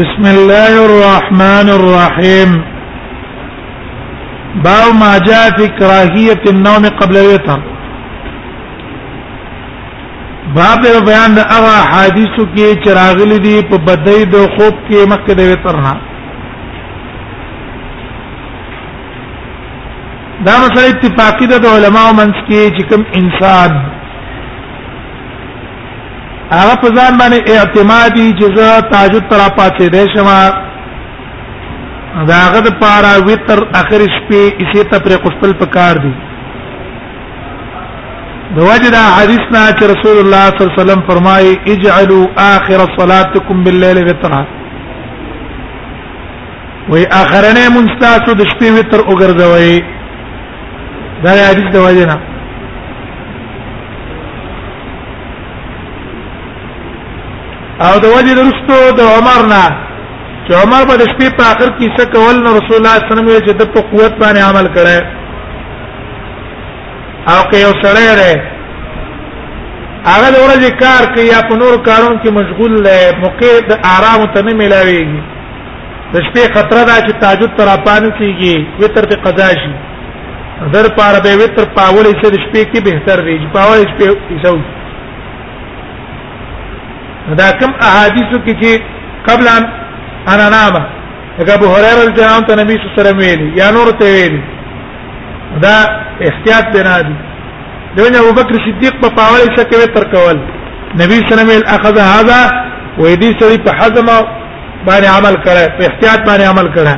بسم الله الرحمن الرحيم باب ما جاء في كراهية النوم قبل الوتر باب بیان د هغه حدیثو کې چې راغلي دي په بدای د خوب کې مکه د وتر نه دا مسله اتفاقی ده د علماو منځ کې چې کوم انسان هغه په ځان باندې اعتمادي چې زه تهجد تر پاتې دی شمه دا هغه د پارا وتر اخر شپې اسی ته پر قسطل پکار دی د وجد حدیث نا چې رسول الله صلی الله علیه وسلم فرمایي اجعلوا اخر صلاتکم بالليل وترا وی اخرنه منستاسو د شپې وتر وګرځوي دا حدیث د وجه نه او د وجه درستو د عمر نه چې عمر په شپې په اخر کې څه کول نو رسول الله صلی الله علیه وسلم چې د په قوت باندې عمل کړي او که یو سړی دی هغه د ورځې کار کوي یا په نور کارونو کې مشغول دی موقع د آرام ته نه ملاويږي د شپې خطر دا چې تهجد تر اپان کیږي وتر ته قضا شي در پار به وتر پاول چې د شپې کې بهتر دی چې پاول شپې ایسو دا کوم احادیثو کې چې قبل ان انا نامه هغه ابو هريره رضی الله عنه نبی صلی الله علیه وسلم ویلي یا نور ته ویلي دا احتیاط بنا دي دونه ابو بکر صدیق په پاول شکه وتر کول نبی صلی الله علیه وسلم اخذ هذا وې دې سړي په حزم باندې عمل کړه په احتیاط باندې عمل کړه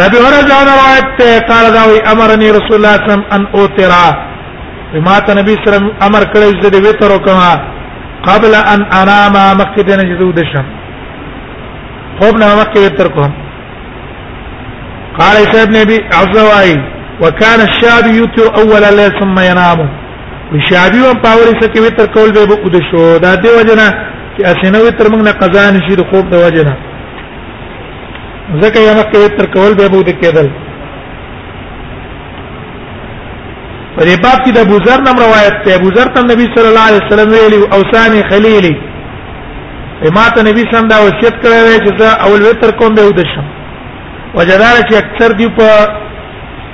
نبی ورځ دا روایت ته قال دا وی امرني رسول الله صلی الله علیه وسلم ان اوترا ما ته نبی صلی الله علیه وسلم امر کړی چې د وتر وکما قبل ان انام مخکې د نجدو د شم خوب نه مخکې وتر کوم قال ابن ابي عزوائي وكان الشاب يوتر اول الليل ثم ينام شعبي هم پاوري سکه وتر کول به بو د شو دا دی وجنه چې اسنه وتر موږ نه قضا نشي د خوب د وجنه ځکه یې مکه وتر کول به بو د کېدل په دې باب کې د ابو ذر نم روایت ته ابو ذر ته نبی صلی الله علیه وسلم ویلی او ثاني خلیلی ما ته نبی سم دا وصیت کړی چې زه اول وتر کوم به ودشم وجدار چې اکثر دی په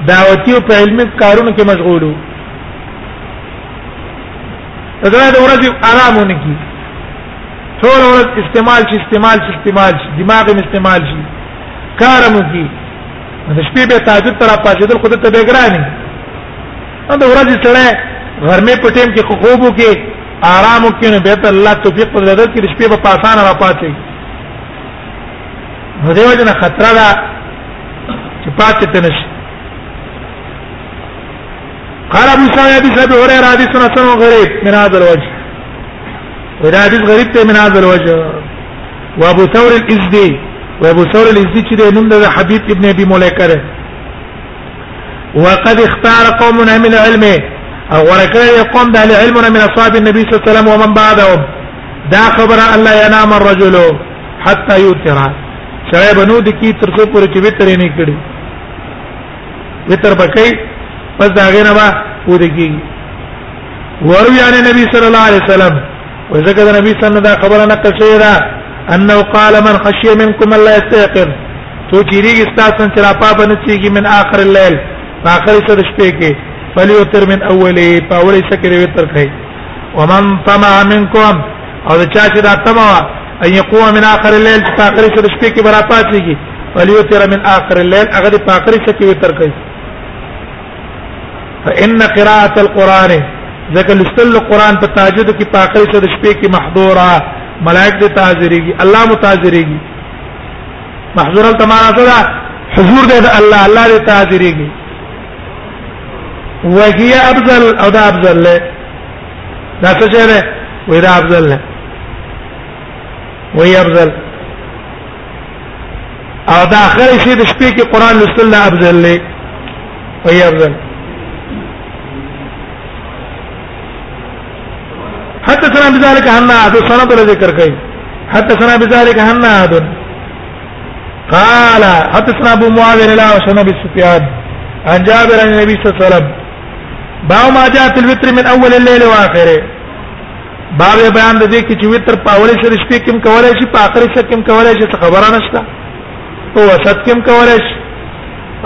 دعوتی او په علمي کارونو کې مشغول وو دا د ورځې آرامونه کی ټول ورځ استعمال شي استعمال شي استعمال شي دماغ یې استعمال شي کارم کی د شپې به تهجد تر پاتېدل خود ته بګرانی دا ورځې سره غرمه په ټیم کې خوب وکي آرام وکي نو به ته الله توفیق ورکړي چې شپې په پاسانه را پاتې نو دیو جن خطر دا چې پاتې تنش قال ابو سعيد ابي سعيد هريره حديث حسن غريب من هذا الوجه ودا حديث غريب ته من هذا الوجه وابو ثور الازدي وابو ثور الازدي چې نوم د حبيب ابن ابي مليكه ده وقد اختار قوم من العلم او ورکه يقوم ده العلم من اصحاب النبي صلى الله عليه وسلم ومن بعدهم دا خبر الله ينام الرجل حتا یو ترا سره بنو د کی تر څو پورې چې وتر نه کړي وتر بکای پس دا غیر با و د کی وروی عن نبی صلی الله علیه وسلم وذکر نبی صلی الله علیه وسلم خبره نقل شوی دا انه قال من خشي منكم الله يستيقظ تو چیریږي تاسو چې را پابه نه چیږي من اخر الليل اخر سر شپې کې فليوتر من اوله په اوله سکه وتر کوي ومن طمع منكم او چا چې دا تمه ان يقوم من اخر الليل په اخر شو د شپې کې برا پاتېږي وليوتر من اخر الليل هغه د اخر شو کې وتر کوي فان قراءه القران ذکر لسل القران په تهجد کې په اخر شو د شپې کې محظوره ملائک د تاجريږي الله متاجريږي محظوره تمام سره حضور د الله الله د تاجريږي وهي افضل او دا افضل له دا څه شی دی وای دا افضل نه وای افضل او دا اخر شی د شپې کې قران لوستل دا افضل نه وای افضل حتى سنا بذلك هنا عبد سند ذکر کوي حتى سنا بذلك هنا عبد قال حتى سنا ابو معاويه لا وشنا بسفيان عن جابر عن النبي صلى الله عليه وسلم باو ما جاء في الوتر من اول الليل واخره باب بیان د دې کې چې وتر په اول شری شپې کې کولای شي په اخر شپې کې کولای شي خبره نشته په وسط کې کولای شي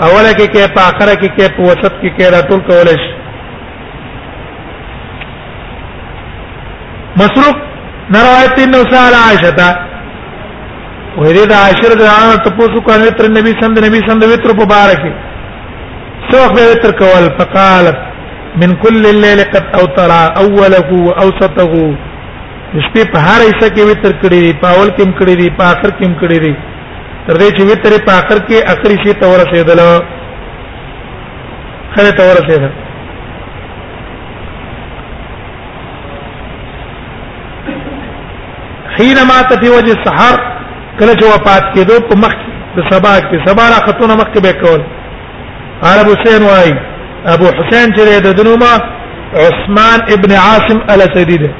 اوله کې کې په اخر کې کې په وسط کې کې راټول کولای شي مسروق نروایت انه سال عائشه وې د عاشر د عام تاسو کوه تر نبی سم د نبی سم د وتر په بار کې څو وخت به وتر کول فقالت من كل الليل قد اوتر اوله واوسطه شپې په هر حصہ کې وتر کړی دی په اول کې کړی دی په اخر کې کړی دی تر دې چې وتر په اخر کې اخري شي تور رسیدل خره تور رسیدل حينما تفي وجه السحر کله چې وفات کېدو په مخ د سبا کې سبا را خاتون مخ کې به کول عرب حسین وای ابو حسین چې د دنوما عثمان ابن عاصم الاسدی ده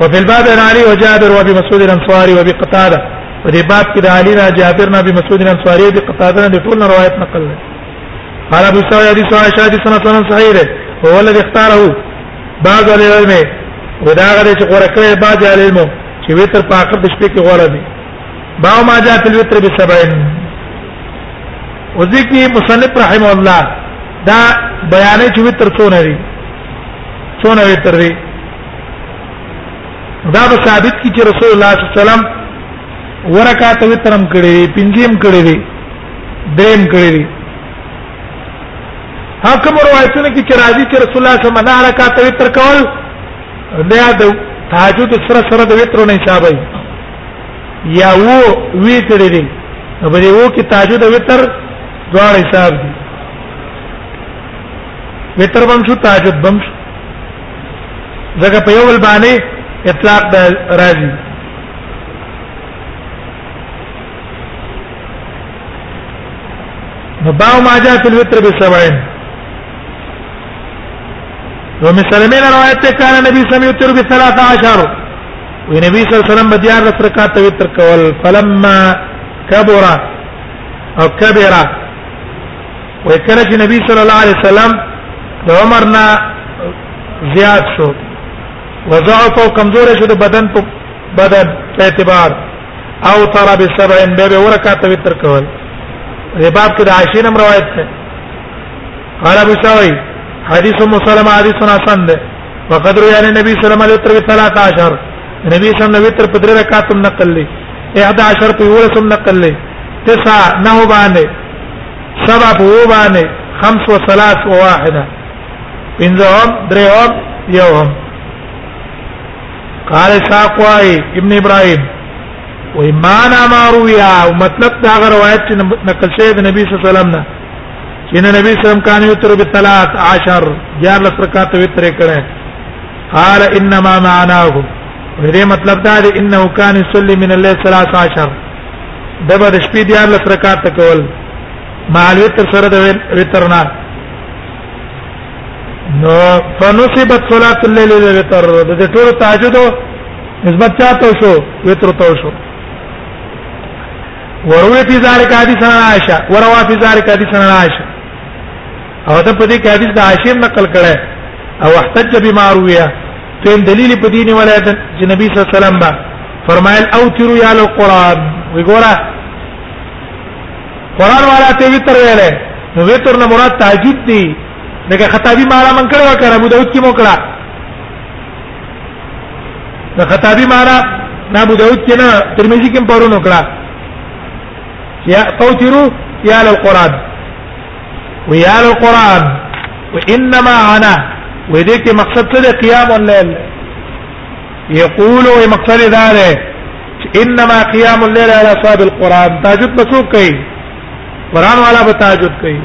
وفي الباب عن علي وجابر وابي مسعود الانصاري وابي قتاده ودي باب كده علي نا جابر نا ابي مسعود الانصاري وابي قتاده دي ټول روايات نقل له قال ابو سعيد حديث عائشه حديث سنه صحيح ده هو الذي اختاره بعض العلم ودا غره چې غره کړې بعض العلم چې وتر په اخر د شپې کې غره دي باو ما جاء في الوتر بسبعين او ځکه مصنف رحم الله دا بیانې چې وتر څونه لري څونه وتر دی دا به ثابت کی چې رسول الله صلی الله علیه وسلم ورکات وترم کړي پنځم کړي دي دریم کړي دي حکم روایتونه کې چې راځي چې رسول الله صلی الله علیه وسلم رکات وتر کول بیا د تهجد سره سره د وترو نه حسابي یا وو وی کړی دی په دې وو کې تاجود وتر دوه حساب دي وتر بم شو تاجود بم شو ځکه په یو ول باندې اطلاق د راځي نو باو ما جاء فی الوتر بسبعین ومن سلمين روایت ته کان نبی سم یوتر ب 13 وی نبی صلی الله علیه وسلم بدیار لس رکعات وتر کول فلما کبر او کبر وی کله چې نبی صلی الله علیه وسلم د عمر نه زیات شو وضعف او کمزور شو د بدن په بدن په اعتبار او تر به سبع ان به ورکعات وتر کول دې باب کې د عائشې نم روایت ده قال ابو سوي حدیث مسلم حدیث حسن ده وقدر یعنی نبی صلی الله علیه وسلم 13 نبی صلی الله علیه وسلم په درې رکعات هم نقل لې 11 په یو سم نقل لې 9 نه باندې سبع په و باندې 5 و 3 و 1 پنځم درېم یوم قال ساقوای ابن ابراهيم وما نامرويا مطلب دا روایت چې نقل شوی د نبی صلی الله علیه وسلم نه ان نبی سلام کان یتر بثلاث عشر یار لسرکات وتر کړه قال انما معناه دې مطلب دا دی انه کان یصلی من الليل 13 دبا د شپې دیار لسرکات کول مع الوتر سره د وتر نه نو فنصبت صلاه الليل للوتر د ټول تهجد نسبت چاته شو وتر ته شو وروي في ذلك حديث عن عائشه وروا في ذلك حديث عن عائشه او ته په دې کې حدیث د عائشه نقل کړه او احتج بما رويه تم دلیل په دین ولایت چې نبی صلی الله علیه وسلم با فرمایل او تیرو یا لو قران وی ګورا قران والا ته وتر ویلې نو وتر نه مراد تهجد دی دغه خطابی مالا من کړه وکړه ابو داود کې مو کړه د خطابي معنا نه ابو داود کې نه ترمذي کې پرونو کړه یا اوترو یا القران ويا القران وانما انا ودې کې مقصد څه دی قیام الليل یقول او مقصد دا دی انما قیام الليل على صاحب القران تهجد بسوک کوي قران والا به تهجد کوي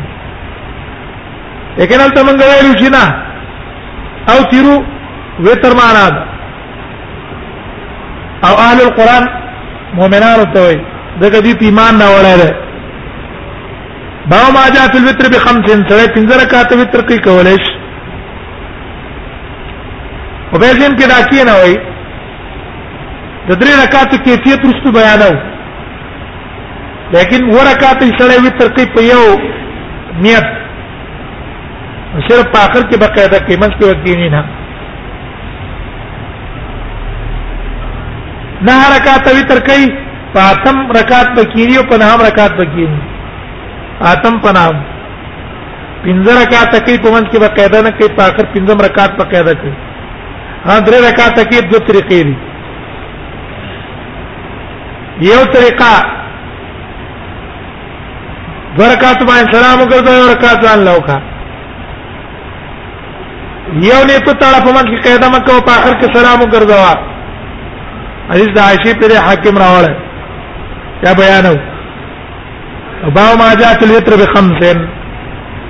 لیکن هلته مونږ ویلو چې نه او تیرو وتر معنا ده او اهل القران مؤمنان ته وي دغه دې ایمان نه وړای ده دا ما جاء فی الوتر بخمس سره پنځه رکعات وتر کوي کولای شي او به زم کې دا کې نه وي د درې رکعات کیفیت رسو بیانو لیکن ورکات سره وتر کې په یو نیت صرف په اخر کې بقاعده کې منځ کې وکړي نه نه رکعات وتر کوي پاتم رکعات بکیری او پنام رکعات بکیری آتم پنام پنځه رکعات کوي په منځ کې به قاعده نه کوي په اخر پنځم رکعات په قاعده کوي ها درې رکعات کې دوه طریقې دي یو طریقه برکات باندې سلام وکړو یو رکعت ځان لوکا یو نه ته تعالی په منځ کې قاعده مکه او په اخر کې سلام وکړو حدیث د عائشه پر حاکم راوړل یا بیانو باو ما جات الوتر بخمسن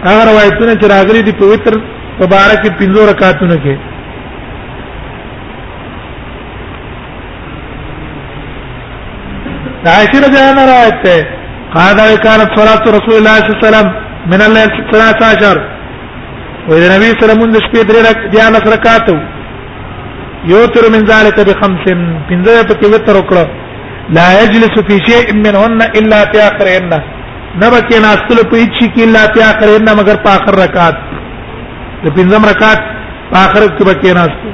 هغه روایتونه چې راغلي دي په وتر په بارا کې پنځو رکعاتونه کې عائشہ رضی الله عنها روایت ده قال كانت صلاه رسول الله صلى الله عليه وسلم من الليل 13 واذا النبي صلى الله عليه وسلم د شپې درې رکعات دي انا رکعات یو تر من ذلك بخمس پنځه په کې وتر وکړه لا يجلس في شيء منهن الا في اخرهن نبا کې ناستل په هیڅ کې الا في اخرهن مگر په اخر رکعات د پنځم رکعات په اخر کې به کې ناستل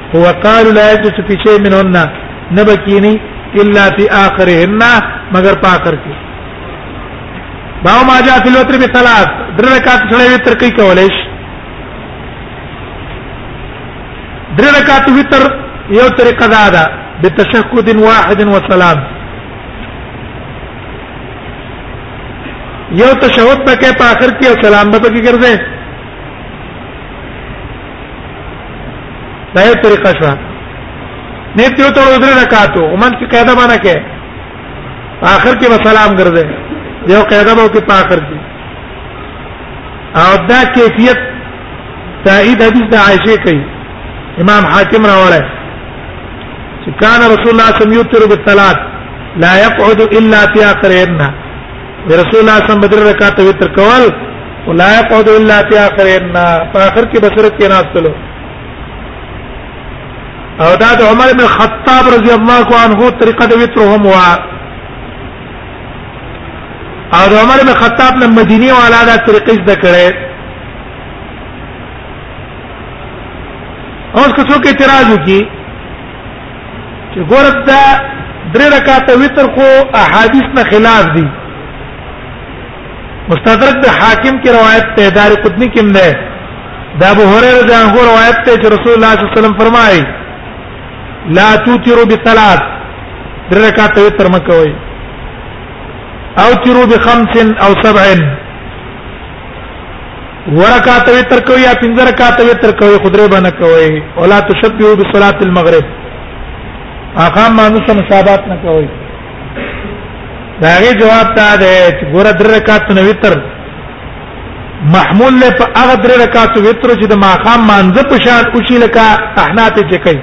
هو قالوا لا يجلس في شيء منهن نبكيني الا في اخرهن مگر په اخر کې باو ما جاء في الوتر بثلاث در رکعات سره وتر کوي کولای شي در رکعات وتر یو طریقه دا ده بتشهد واحد وسلام یو تشهود پکې په اخر کې او سلام به پکې ګرځي دا یو طریقه شو نه ته ته ورو درې رکعاتو ومن کې قاعده باندې کې اخر کې وسلام ګرځي یو قاعده به کې په اخر کې او دا کیفیت تایید حدیث د عائشه کوي امام حاکم راوړی چې کان رسول الله صلی الله علیه وسلم یوتر بالصلاه لا يقعد الا في اخرهن رسول الله صم بدر رکعات وتر کول ولا يقعد الا في اخرين په اخر کې بصرت کې ناستلو او دا د عمر بن خطاب رضی الله عنه طریقه د وتر هم وا او د عمر بن خطاب نه مدینه والا دا طریقه زده کړي اوس که څوک اعتراض وکړي چې ګورب دا درې رکعاته وتر خو احادیث نه خلاف دي مستدرک د حاکم کی روایت ته دار قطنی کې نه دا ابو هريره د هغه روایت ته چې رسول الله صلی الله علیه وسلم فرمایي لا توتروا بثلاث درې رکعاته وتر مکوي او تروا بخمس او سبع ورکات وتر کوي یا پنځه رکات وتر کوي خدای باندې کوي ولا تشبهوا بصلاه المغرب هغه مانو سم حسابات نه کوي دا غي جواب ته ده چې ګوره در رکات نه وتر محمول له په هغه در رکات وتر چې د ماقام مانزه په شان او شي لکه احناف چې کوي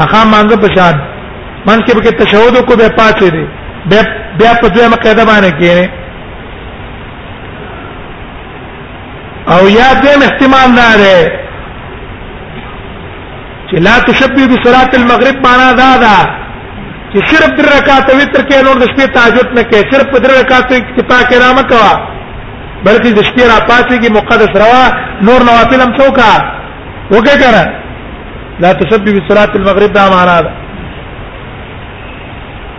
هغه مانزه په شان من کې به تشهود کو به پاتې دي بیا په دویمه قاعده باندې کې او یا دیم احتمال دا دی چې لا تشبه بصلاه المغرب معنا دا ده چې صرف در رکعات وتر کې نور د شپې تهجد نه کې صرف در رکعات اکتفا کې رامه کوا بلکې د شپې را پاتې کې مقدس روا نور نوافل هم څوکا وګه کړه لا تشبه بصلاه المغرب دا معنا ده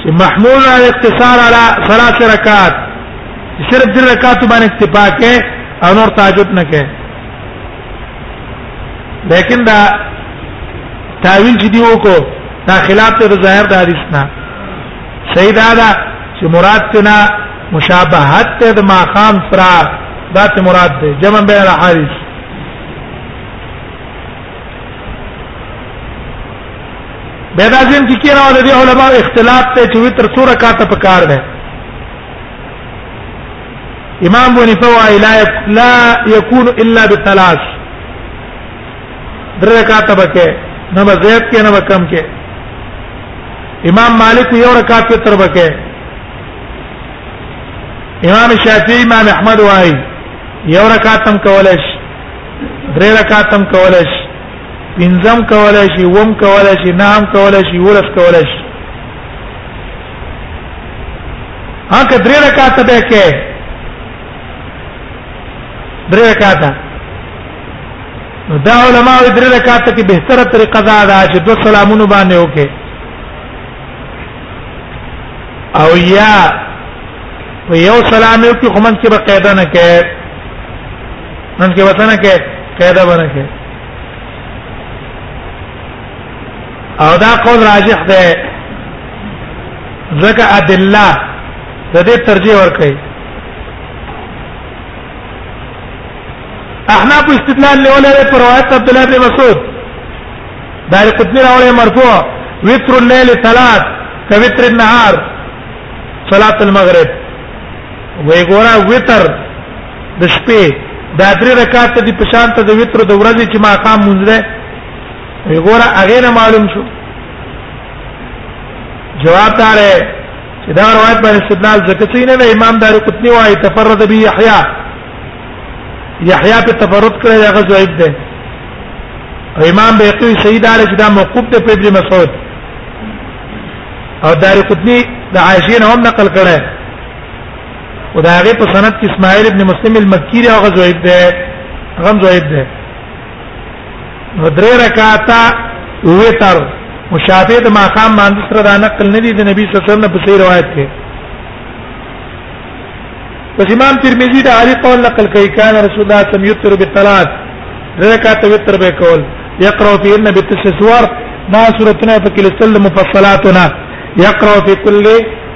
چې محمول علی الاقتصار علی ثلاث رکعات صرف در رکعات باندې اکتفا کې او نور تهجد نه کې لیکن دا تعویل چې دی وکړو دا خلاف ته ظاهر د حدیث نه صحیح دا دا چې مراد تنا مشابهت ته د ماقام سره دا ته مراد ده جمع بین الحدیث به دا ځین چې کیره د دې علماء اختلاف ته چې وتر څو رکعات په کار ده امام بونی فوای لا لا یکون الا بثلاث در رکعات بکې نه زیات کې نه کم کې امام مالک یو رکعات تر بکې امام شافعی امام احمد وای یو رکعات هم کولای شي درې رکعات هم کولای شي پنځم کولای شي وم کولای شي نام کولای شي ورس کولای شي هغه درې رکعات به کې درې رکعات دا علماء درې رکعات کې به تر طریقه دا ده چې دو سلامونه باندې وکړي او یا یو سلام یو کې خمن کې به قاعده نه کې نن کې وطن کې قاعده باندې کې او دا قول راجح ده ځکه ادله د دې ترجیح ورکړي احنا په استدلال له ولې پر روایت عبد الله بن مسعود دا قطنی راوړې مرفوع وتر الليل ثلاث كوتر النهار صلاه المغرب وګورا وتر د شپې دا درې رکعات دي په شان ته د وتر د ورځې چې ما قام مونږ ده وګوره هغه نه معلوم شو جواب تعالی چې دا روایت باندې استدلال ځکه چې نه امام دار قطنی وايي تفرد به یحیی یحیی په تفرد کړی هغه ضعیف ده او امام بیقی سید علی چې دا موقوف ده په ابن مسعود او دار قطنی د عائشین هم نقل کړی او دا هغه په سند کې اسماعیل ابن مسلم المکی دی هغه زویب دی هغه زویب دی نو درې رکعاته وتر مشافعه د ماقام باندې سره دا نقل ندی د نبی صلی الله علیه وسلم په صحیح روایت کې پس امام ترمذی دا علی قول نقل کوي کان رسول الله صلی الله علیه وسلم یتر بالثلاث رکعات وتر به کول یقرأ فيهن بالتسوار ما سورتنا فکلستل مفصلاتنا یقرأ فی کل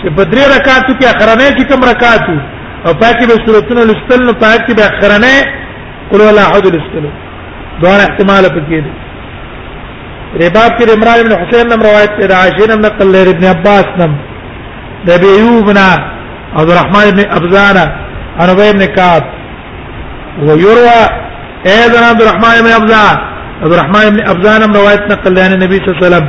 چې په درې رکعاتو کې اخرنه کې کم رکعاتو او پاتې به سورتونه لستل نو پاتې به اخرنه قل ولا احد لستل دوه احتمال پکې دي رباب کې عمران بن حسین نم روایت ده عائشہ نم نقل لري ابن عباس نم د بیوبنا عبد الرحمن بن ابزانا عن ابي بن كعب ويروى ايضا عبد الرحمن بن ابزان عبد الرحمن بن ابزان روایت نقل لري النبي صلى الله عليه وسلم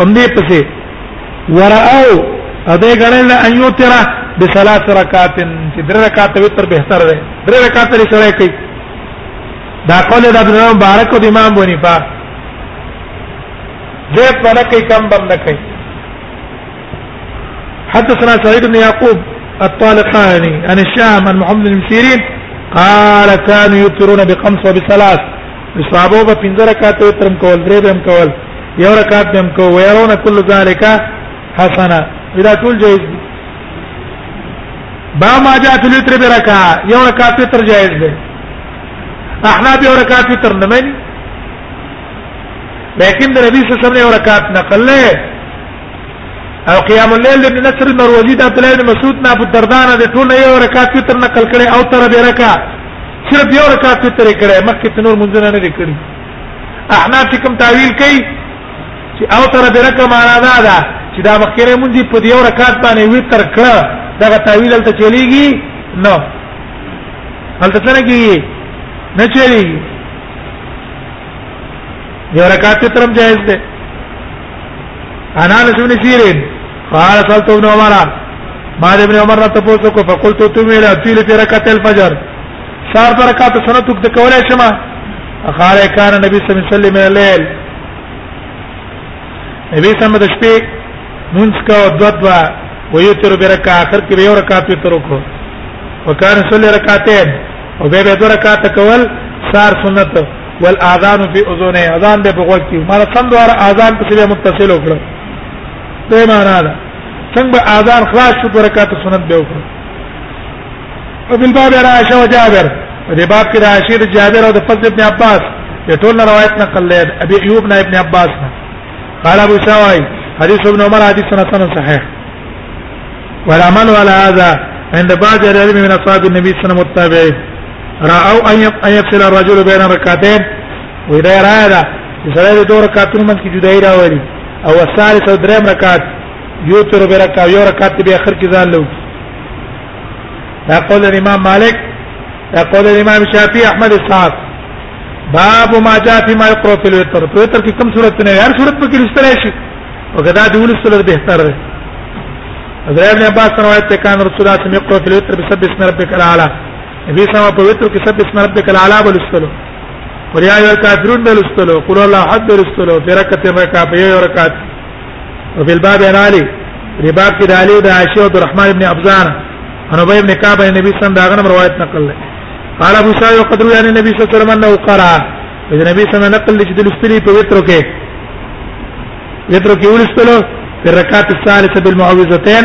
هم دې پسې ورأو اده غړل ان یو تیرا بثلاث رکعات چې درې رکعات وتر به تر ده درې رکعات لري سره کوي دا قول د ابن مبارک او امام بونی په زیات باندې کوي کم بم نه کوي حدثنا سعيد بن يعقوب الطالقاني عن الشام عن محمد بن سيرين قال كانوا يوترون بخمس وبثلاث صحابه په پنځه رکعات وتر هم کول درې هم کول یو رکعات هم کو ويرون کل ذالک حسنا دا ټول جایز دي با ما جاء فی الوتر برکا یو رکعات وتر جایز دی احنا به یو رکعات وتر نه مانی لیکن د نبی صلی الله علیه وسلم یو رکعات نقل له او قیام الليل ابن نصر المروزی د عبد الله بن مسعود نه ابو الدرداء نه ټول یو رکعات وتر نقل کړي او تر برکا صرف یو رکعت وتر کړي مخکې ته نور منځونه نه کړي احنا چې کوم تعویل کوي چې او تر برکه معنا دا ده چې دا مخکې مونږ په یو رکعت باندې وتر کړه دا تعویل ته چلیږي نو هلته څنګه کیږي نه چلیږي یو رکعت ترم جائز ده انا انس بن سيرين قال سالت ابن عمر ما ابن عمر ته پوښتنه کو فقلت تو ویل اصل په رکعت الفجر سار پر رکعت سنت د کولای شمه قال كان النبي صلى الله عليه وسلم من الليل نبی سم د شپې مونږ کا دوا دوا ويوتر برکا اخر کې یو رکعت وتر وکړو وکانه صلی رکعتین او به به رکعت کول سار سنت والاذان فی اذنه اذان به په وخت کې مال څنګه دواره اذان په سره متصل وکړه به معنا ده څنګه اذان خلاص شو برکات سنت به وکړه او بل باب عائشہ او جابر دې باب کې عائشہ او جابر او د فضل ابن عباس ته ټول روایت نقل لید ابي ایوب نه ابن عباس نه قال ابو سواي حديث ابن عمر حديث سنه صحيح والعمل على هذا عند بعض العلم من اصحاب النبي صلى الله عليه وسلم والتابعين راو ان يفصل الرجل بين ركعتين ودا رادا سره د دوه رکعاتونو منځ کې جدای راوړي او الثالث او دریم رکعت یو تر به رکعت یو رکعت به اخر کې ځان لو دا قول امام مالک دا قول امام شافعي احمد اسحاق باب ما جاء فيما يقرأ في الوتر په وتر کې کوم صورت نه هر صورت پکې لستل شي او کدا د ول صورت به تر ده حضرت ابن عباس روایت ته کان رسول الله صلی الله علیه وسلم يقرأ في الوتر بسبح اسم ربك الاعلى نبی صلی الله علیه وسلم کې سب اسم ربک الاعلى ولستلو وریا یو کافرون ولستلو قل الله حد ولستلو برکت رکا په یو رکعت او بل باب علی رباب کې علی او د عائشه او الرحمن ابن ابزان انا ابي ابن كعب عن النبي صلى الله عليه وسلم روایت نقل له قال ابو سعيد وقد روى عن النبي صلى الله عليه وسلم انه قرأ اذا النبي صلى الله عليه وسلم نقل چې د لستلي په وترو کې وترو کې ولستلو په رکعت الثالثه بالمعوذتين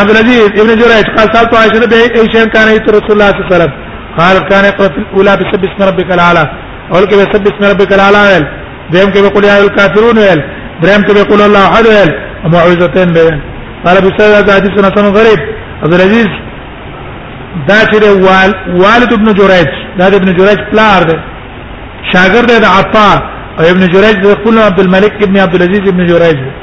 عبد العزيز ابن جريج قال سالت عائشه بي اي شيء كان يت رسول الله صلى الله عليه وسلم قال كان يقرا في الاولى بسبح اسم ربك الاعلى اول کې بسبح اسم ربك الاعلى ويل دیم کې بقول يا الكافرون ويل دریم کې بقول الله احد ويل معوذتين به قال بسبب هذا حديث حسن غريب عبد العزيز دا چې والد ابن جريج دا ابن جريج پلار دی شاګرد د عطا او ابن جريج د خپل عبد الملک ابن عبد العزيز ابن جريج